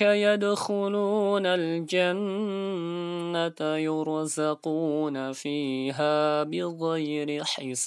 يدخلون الجنة يرزقون فيها بغير حساب.